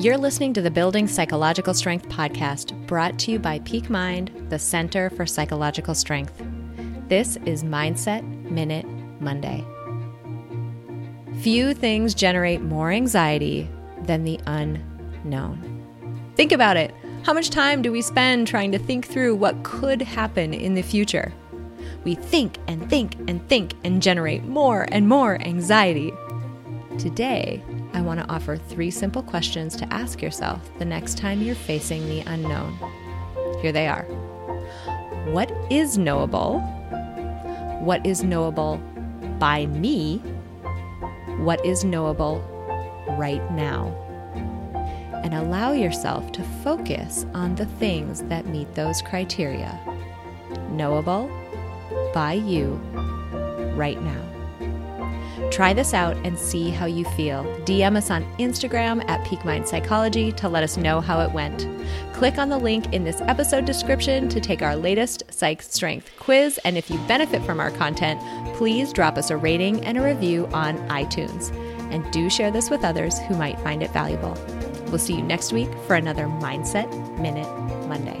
You're listening to the Building Psychological Strength podcast brought to you by Peak Mind, the Center for Psychological Strength. This is Mindset Minute Monday. Few things generate more anxiety than the unknown. Think about it. How much time do we spend trying to think through what could happen in the future? We think and think and think and generate more and more anxiety. Today, I want to offer three simple questions to ask yourself the next time you're facing the unknown. Here they are What is knowable? What is knowable by me? What is knowable right now? And allow yourself to focus on the things that meet those criteria. Knowable by you right now. Try this out and see how you feel. DM us on Instagram at Peak Mind Psychology to let us know how it went. Click on the link in this episode description to take our latest Psych Strength quiz. And if you benefit from our content, please drop us a rating and a review on iTunes. And do share this with others who might find it valuable. We'll see you next week for another Mindset Minute Monday.